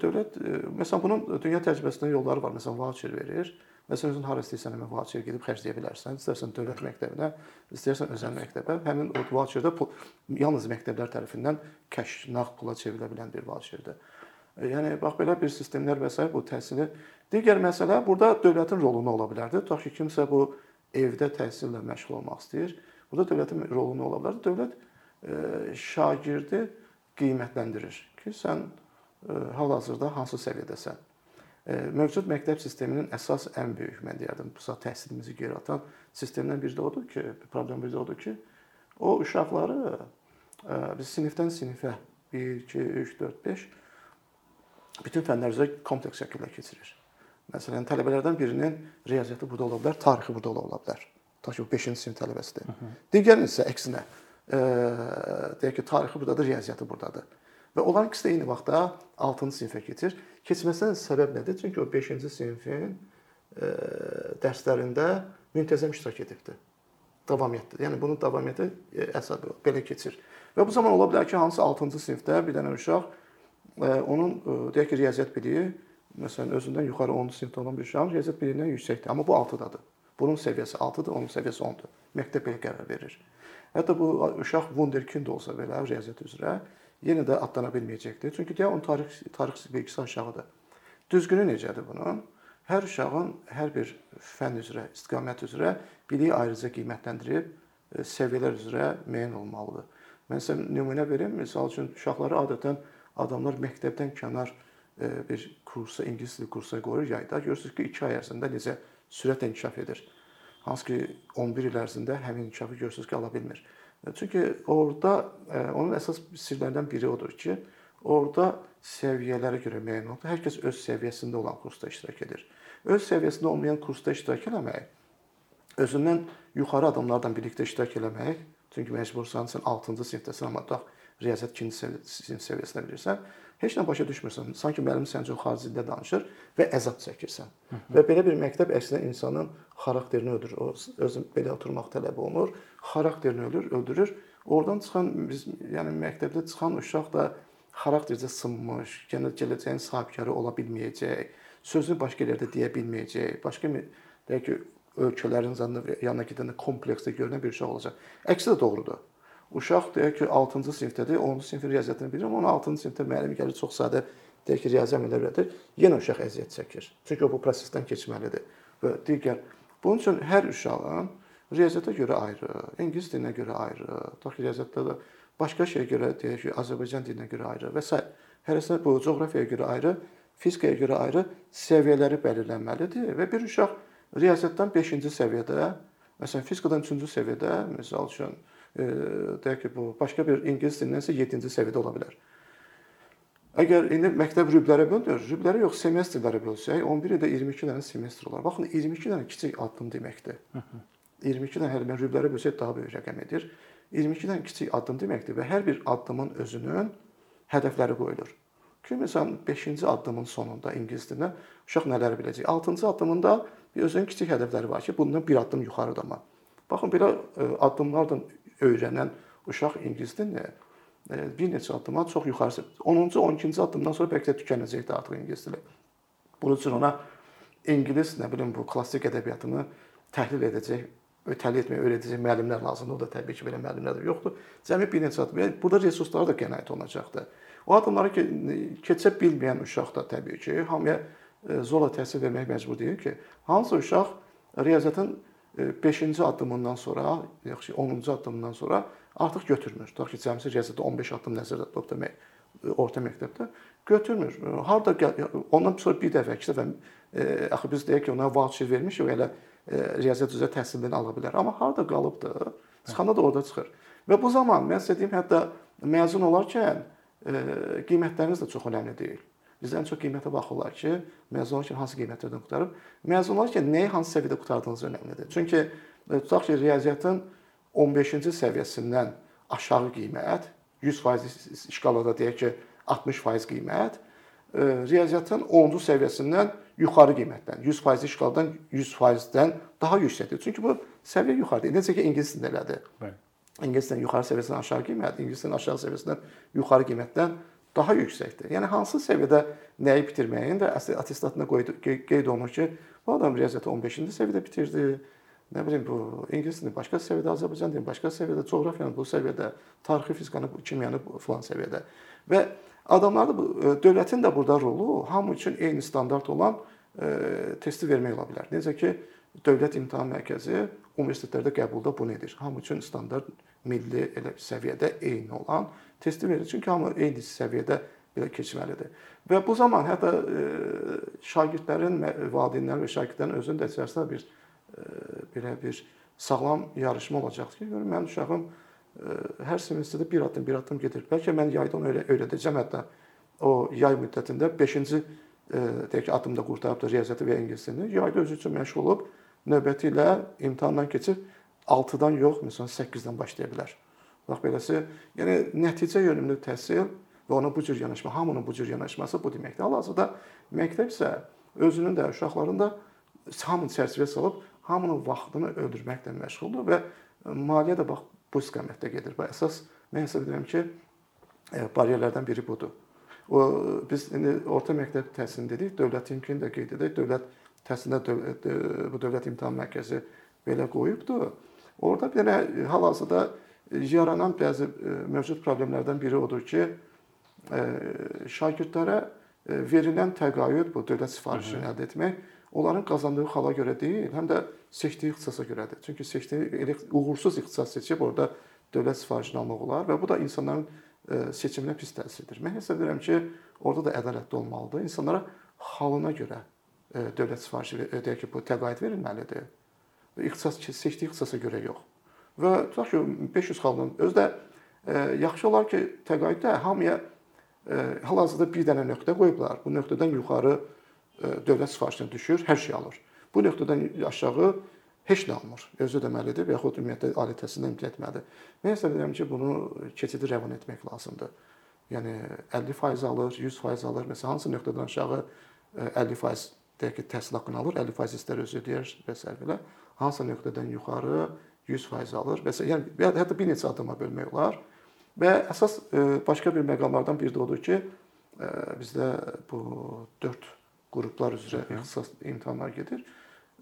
dövlət məsələn bunun dünya təcrübəsində yolları var. Məsələn, voucher verir. Məsələn, özün hara istəyirsən həmin voucher gedib xərcləyə bilərsən. İstərsən dövlət məktəbinə, istərsən özəl məktəbə. Həmin o voucherdə pul yalnız məktəblər tərəfindən kəş, nağd pula çevrilə bilən bir voucherdir. Yəni bax belə bir sistemlər və s. bu təhsili digər məsələ burada dövlətin rolu nə ola bilərdi? Tutaq ki, kimsə bu evdə təhsillə məşğul olmaq istəyir. Burada dövlətin rolu nə ola bilər? Dövlət şagirdi qiymətləndirir ki, sən hal-hazırda hansı səviyyədəsən. Mövcud məktəb sisteminin əsas ən böyük mən deyərdim, bu saat təhsilimizi geri atan sistemdən biri də odur ki, problem biri də odur ki, o uşaqları biz sinifdən sinifə 1 2 3 4 5 bütün fənlər üzrə kompleks şəkildə keçirir. Məsələn, tələbələrdən birinin riyaziyyatı burada ola bilər, tarixi burada ola bilər. Ta ki, o 5-ci sinif tələbəsidir. Digərinin isə əksinə, e, deyək ki, tarixi burdadır, riyaziyyatı burdadır. Və onların ikisi də eyni vaxtda 6-cı sinifə keçir. Keçməsinə səbəb nədir? Çünki o 5-ci sinifin e, dərslərində müntəzəm iştirak edibdir. Davamiyyətdir. Yəni bunun davamiyyəti e, əsas belə keçir. Və bu zaman ola bilər ki, hansı 6-cı sinifdə bir dənə uşaq e, onun deyək ki, riyaziyyat biliyi məsələn özündən yuxarı 10-cu sinifdə olan bir uşağın riyaziyyat biliyindən yüksəkdir, amma bu 6-dadır. Bunun səviyyəsi 6-dır, onun səviyyəsi 10-dur. Məktəb belə qərar verir. Hətta bu uşaq wunderkind olsa belə riyaziyyat üzrə yenə də adlana bilməyəcəkdir. Çünki deyə onun tarix tarix bilgisi aşağıdır. Düzgünü necədir bunun? Hər uşağın hər bir fənn üzrə, istiqamət üzrə biliyi ayrıca qiymətləndirib e, səviyyələr üzrə müəyyən olmalıdır. Mən sizə nümunə verim. Məsəl üçün uşaqları adətən adamlar məktəbdən kənar e, bir kursa, ingilis dili kursa qoyur yayda. Görürsüz ki, 2 ay ərzində necə sürətlə inkişaf edir. Hansı ki 11 il ərzində həmin inkişafı görürsüz ki, ala bilmir. E, çünki orada e, onun əsas sirlərindən biri odur ki, orada səviyyələrə görə müəyyən olunur. Hər kəs öz səviyyəsində olan kursda iştirak edir. Öz səviyyəsində olmayan kursda iştirak etmək, özündən yuxarı adamlarla birlikdə iştirak etmək, çünki məcbursan sən 6-cı sinifdəsən, amma tutaq riyaziyyat 2-ci sinif səviyyəsində bilirsən, heç nə başa düşmürsən. Sanki müəllim sən üçün xarici dildə danışır və əzab çəkirsən. Hı -hı. Və belə bir məktəb əslində insanın xarakterini öldürür. O özü belə oturmaq tələb olunur, xarakterini öldürür, öldürür. Oradan çıxan biz yəni məktəbdə çıxan uşaq da xaraktercə sınmış, yəni gələcəyin sahibkarı ola bilməyəcək, sözünü başqa yerdə deyə bilməyəcək, başqa deyək ki, ölkələrin yanına gedəndə kompleksdə görünən bir uşaq olacaq. Əksi də doğrudur. Uşaq deyək ki, 6-cı sinifdədir, 10-cu sinifin riyaziyyatını bilirəm, amma 6-cı sinifdə müəllim gəlir çox sadə deyək ki, riyazi əməllər öyrədir, yenə uşaq əziyyət çəkir. Çünki o bu prosesdən keçməlidir. Və digər bunun üçün hər uşağın riyaziyyata görə ayrı, ingilis dilinə görə ayrı, tutaq ki, riyaziyyatda da başqa şeyə görə deyək ki, Azərbaycan dilinə görə ayrı və s. hərəsinə bu coğrafiyaya görə ayrı, fizikaya görə ayrı səviyyələri belirlənməlidir və bir uşaq riyaziyyatdan 5-ci səviyyədə, məsələn, fizikadan 3-cü səviyyədə, məsəl üçün deyək ki, bu başqa bir ingilis dilindən isə 7-ci səviyyədə ola bilər. Əgər indi məktəb rüblərə bölünür, rüblərə yox, semestrlərə bölsək, 11 ildə 22 dənə semestr olar. Baxın, 22 dənə kiçik addım deməkdir. 22 dənə mən rüblərə bölsək daha böyük rəqəm edir. 22 dənə kiçik addım deməkdir və hər bir addımın özünün hədəfləri qoyulur. Ki, məsələn, 5-ci addımın sonunda ingilis dilində uşaq nələri biləcək? 6-cı addımında bir özünün kiçik hədəfləri var ki, bundan bir addım yuxarıdır amma. Baxın, belə e, addımlarla öyrənən uşaq ingilis dilini bir neçə addıma çox yuxarı 10-cu, 12-ci addımdan sonra bəlkə də tükənəcəkdir artıq ingilis dili. Bunun üçün ona ingilis, nə bilim bu klassik ədəbiyyatını təhlil edəcək, ötəli etmək öyrədəcək müəllimlər lazımdır. O da təbii ki, belə müəllimlər də yoxdur. Cəmi bir neçə addım. Yəni burada resurslar da qənaət olunacaqdır. O addımları ki, keçə bilməyən uşaq da təbii ki, hamıya e, zorla təhsil vermək məcbur deyil ki, hansı uşaq riyaziyyatın 5-ci addımından sonra, yaxşı 10-cu addımdan sonra artıq götürmür. Tutaq ki, cəmsi riyaziyyatda 15 addım nəzərdə tutub demək, orta məktəbdə götürmür. Harda ondan sonra bir dəfə, iki dəfə e, axı biz deyək ki, ona voucher vermişik, elə e, riyaziyyat üzrə təhsilini ala bilər. Amma harda qalıbdı? Çıxanda da orada çıxır. Və bu zaman mən sizə deyim, hətta məzun olarkən e, qiymətləriniz də çox önəmli deyil. Bizdən çox qiymətə baxırlar ki, məzun olarkən hansı qiymətlərdən qutarıb. Məzun olarkən nəyi hansı səviyyədə qurtardığınız önəmlidir. Çünki e, tutaq ki, riyaziyyatın 15-ci səviyyəsindən aşağı qiymət, 100% şkalada deyək ki, 60% qiymət, e, riyaziyyatın 10-cu səviyyəsindən yuxarı qiymətdən, 100% şkaladan 100%-dən daha yüksəkdir. Çünki bu səviyyə yuxarıdır. Necə ki, ingilis dilində elədir. Bəli. İngilis dilinin yuxarı səviyyəsindən aşağı qiymət, ingilis dilinin aşağı səviyyəsindən yuxarı qiymətdən daha yüksəkdir. Yəni hansı səviyyədə nəyi bitirməyin də attestatına qeyd olunur ki, bu adam riyaziyyatı 15-ci səviyyədə bitirdi. Nə bilim bu ingilis dilini başqa səviyyədə, Azərbaycan dilini başqa səviyyədə, coğrafiyanı bu səviyyədə, tarixi fizikanı, kimyanı filan səviyyədə. Və adamlarda bu e, dövlətin də burada rolu hamı üçün eyni standart olan e, testi vermək ola bilər. Necə ki, Dövlət İmtahan Mərkəzi universitetlərdə qəbulda bunu edir. Hamı üçün standart milli elə səviyyədə eyni olan testi verir. Çünki hamı eyni səviyyədə belə keçməlidir. Və bu zaman hətta e, şagirdlərin, valideynlərin və şagirdlərin özünün də içərisində bir e, belə bir sağlam yarışma olacaq ki, görün mənim uşağım e, hər semestrdə bir addım bir addım gedir. Bəlkə mən yaydan öyrə öyrədəcəm hətta o yay müddətində 5-ci deyək ki, addımda qurtarıb da riyaziyyatı və ingilis dilini yayda özü üçün məşğul olub növbəti ilə imtahandan keçib 6-dan yox, məsələn 8-dən başlaya bilər. Bax beləsi, yəni nəticə yönümlü təhsil və ona bu cür yanaşma, hamının bu cür yanaşması bu deməkdir. Hal-hazırda məktəb isə özünün də uşaqların da hamını çərçivəyə salıb hamının vaxtını öldürməklə məşğuldur və maliyyə də bax bu istiqamətdə gedir. Və əsas mən hesab edirəm ki, e, baryerlərdən biri budur. O biz indi orta məktəb təhsilini dedik, dövlətinkini də qeyd edək. Dövlət təhsildə dövlət, e, bu dövlət imtahan mərkəzi belə qoyubdu. Orada belə hal-hazırda yaranan bəzi e, mövcud problemlərdən biri odur ki, e, şagirdlərə e, verilən təqaüd bu dövlət sifarişini əldə etmək onların qazandığı xala görə deyil, həm də seçdiyi ixtisasa görədir. Çünki seçdiyi uğursuz ixtisas seçib orada dövlət sifarişini almaq olar və bu da insanların seçiminə pis təsirdir. Mən hesab edirəm ki, orada da ədalətli olmalıdır. İnsanlara halına görə dövlət sifarişi deyək ki, bu təqaüd verilməlidir. İxtisas seçdiyi ixtisasa görə yox. Və tutaq ki, 500 xalqın özü də e, yaxşı olar ki, təqaüddə hamıya e, hal-hazırda bir dənə nöqtə qoyublar. Bu nöqtədən yuxarı e, dövlət sifarişinə düşür, hər şey alır. Bu nöqtədən aşağı heç nə almır. Özü ödəməlidir və yaxud ümumiyyətlə ali təhsildən imtina etməlidir. Mən hesab edirəm ki, bunu keçidi rəvan etmək lazımdır. Yəni 50% alır, 100% alır. Məsələn, hansı nöqtədən aşağı 50% deyək ki, təhsil haqqını alır, 50% istər özü ödəyir və s. belə. Hansı nöqtədən yuxarı 100% alır və yəni hətta bir neçə addıma bölmək olar. Və əsas e, başqa bir məqamlardan biri də odur ki, e, bizdə bu 4 qruplar üzrə ixtisas imtahanlar gedir.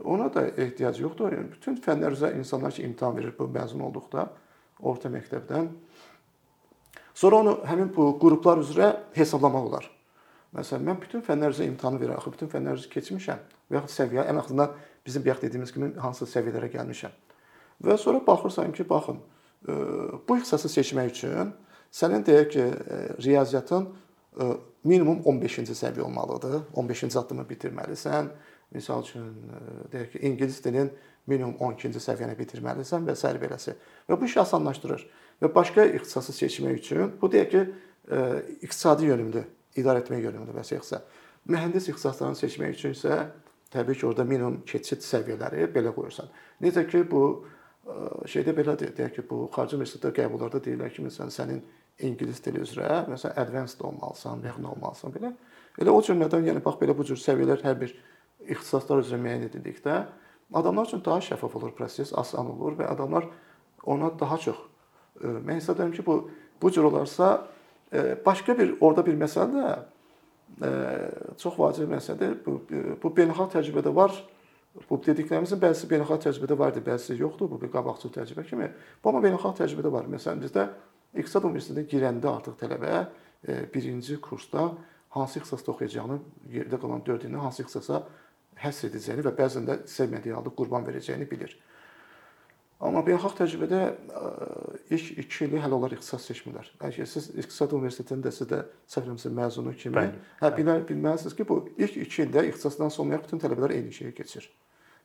Ona da ehtiyac yoxdur. Yəni bütün fənlər üzrə insanlar ki, imtahan verir bu məzun olduqda orta məktəbdən. Sonra onu həmin bu qruplar üzrə hesablamaq olar. Məsələn, mən bütün fənlər üzrə imtahanı verirəm, axı bütün fənlər üzrə keçmişəm və yaxud səviyyə ən axırında bizim bayaq dediyimiz kimi hansı səviyyələrə gəlmişəm. Və sonra baxırsan ki, baxın, e, bu ixtisası seçmək üçün sənin deyək ki, e, riyaziyyatın e, minimum 15-ci səviyyə olmalıdır. 15-ci addımı bitirməlisən. Məsəl üçün deyək ki, ingilis dilinin minimum 12-ci səviyyəni bitirməlisən və s. beləsi. Və bu işi asanlaşdırır. Və başqa ixtisası seçmək üçün bu deyək ki, iqtisadi yönümlü, idarə etmə yönümlü vəsaiqsə. Mühəndis ixtisaslarını seçmək üçün isə təbii ki, orada minimum keçid səviyyələri belə qoyursan. Necə ki, bu şeydə belədir, deyək ki, bu xarici universitetdə qəbullarda deyirlər ki, məsələn, sənin ingilis dili üzrə, məsələn, advanced olmalısan, yaxın olmalısan belə. Elə o cümlədən, yəni bax belə bu cür səviyyələr hər bir ixtisaslar üzrə müəyyən edildikdə adamlar üçün daha şəffaf olur proses, asan olur və adamlar ona daha çox mən hesab edirəm ki, bu bu cür olarsa başqa bir orada bir məsələ də çox vacib məsələdir. Bu bu beynəlxalq təcrübədə var bu dediklərimizin bəzisi beynəlxalq təcrübədə var idi, bəzisi yoxdur. Bu bir qabaqcıl təcrübə kimi. Bu amma beynəlxalq təcrübədə var. Məsələn, bizdə İqtisad Universitetinə girəndə artıq tələbə e, birinci kursda hansı ixtisasda oxuyacağını, yerdə qalan 4 ilini hansı ixtisasa həsr edəcəyini və bəzən də sevmədiyi halda qurban verəcəyini bilir. Amma beynəlxalq təcrübədə e, ilk 2 ili hələ onlar ixtisas seçmirlər. Əgər siz İqtisad Universitetində sizdə səhvləmirəmsə məzunu kimi, Bəli. hə bilə, bilməlisiniz ki, bu ilk 2 ildə ixtisasdan sonra bütün tələbələr eyni şeyi keçir.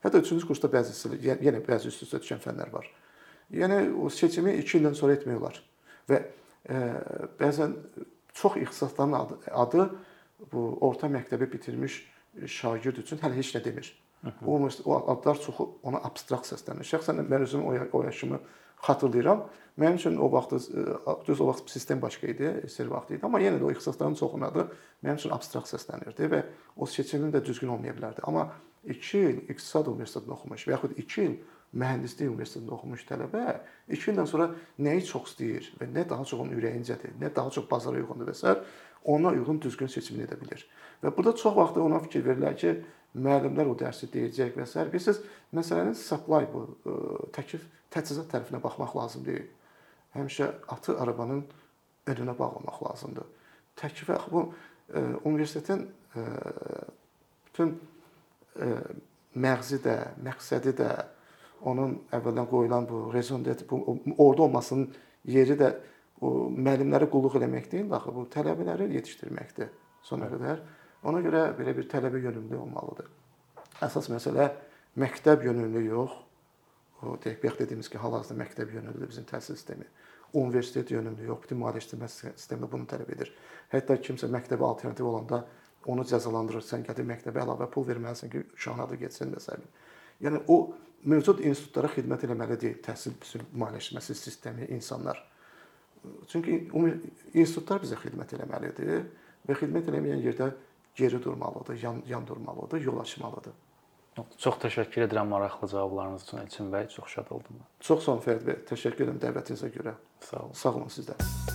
Hətta 3-cü kursda bəzisi, yenə bəzi üst-üstə düşən fənlər var. Yəni o seçimi 2 ildən sonra etmək olar. Və e, bəzən çox ixtisasların adı, adı bu orta məktəbi bitirmiş şagird üçün hələ heç nə demir. O, o adlar çoxu ona abstrakt səslənir. Şəxsən mən özüm o, o yaşımı xatırlayıram. Mənim üçün o vaxt e, düz o vaxt sistem başqa idi, SR vaxtı idi, amma yenə də o ixtisasların çoxunun adı mənim üçün abstrakt səslənirdi və o seçimin də düzgün olmaya bilərdi. Amma 2 il İqtisad Universitetində oxumuş və yaxud 2 il mühəndislik universitetində oxumuş tələbə 2 ildən sonra nəyi çox istəyir və nə daha çox onun ürəyincədir, nə daha çox bazara uyğundur və s. ona uyğun düzgün seçimini edə bilər. Və burada çox vaxt ona fikir verirlər ki, müəllimlər o dərsi deyəcək və s. Bilirsiniz, məsələnin supply bu e, təklif təchizat tərəfinə baxmaq lazım deyil. Həmişə atı arabanın önünə bağlamaq lazımdır. Təklifə bu e, universitetin e, bütün məğzi də, məqsədi də, onun əvvəldən qoyulan bu d'être, bu orada olmasının yeri də bu müəllimlərə qulluq eləmək deyil, axı bu tələbələri yetişdirməkdir sona qədər. Ona görə belə bir tələbə yönümlü olmalıdır. Əsas məsələ məktəb yönümlü yox. O deyək, bayaq dediyimiz ki, hal-hazırda məktəb yönümlüdür bizim təhsil sistemi. Universitet yönümlü yox, bütün maliyyələşdirmə sistemi bunu tələb edir. Hətta kimsə məktəbə alternativ olanda onu cəzalandırırsan, gətir məktəbə əlavə pul verməlisən ki, uşağın adı getsin s. Yəni o mövcud institutlara xidmət etməli deyil təhsil bütün maliyyələşməsi sistemi, insanlar. Çünki institutlar bizə xidmət etməlidir və xidmət etməyən yerdə geri durmalıdır, yan, yan durmalıdır, yol açmalıdır. Çox təşəkkür edirəm maraqlı cavablarınız üçün Elçin bəy, çox şad oldum. Çox sağ olun Fərid bəy, təşəkkür edirəm dəvətinizə görə. Sağ olun. Sağ olun sizdən.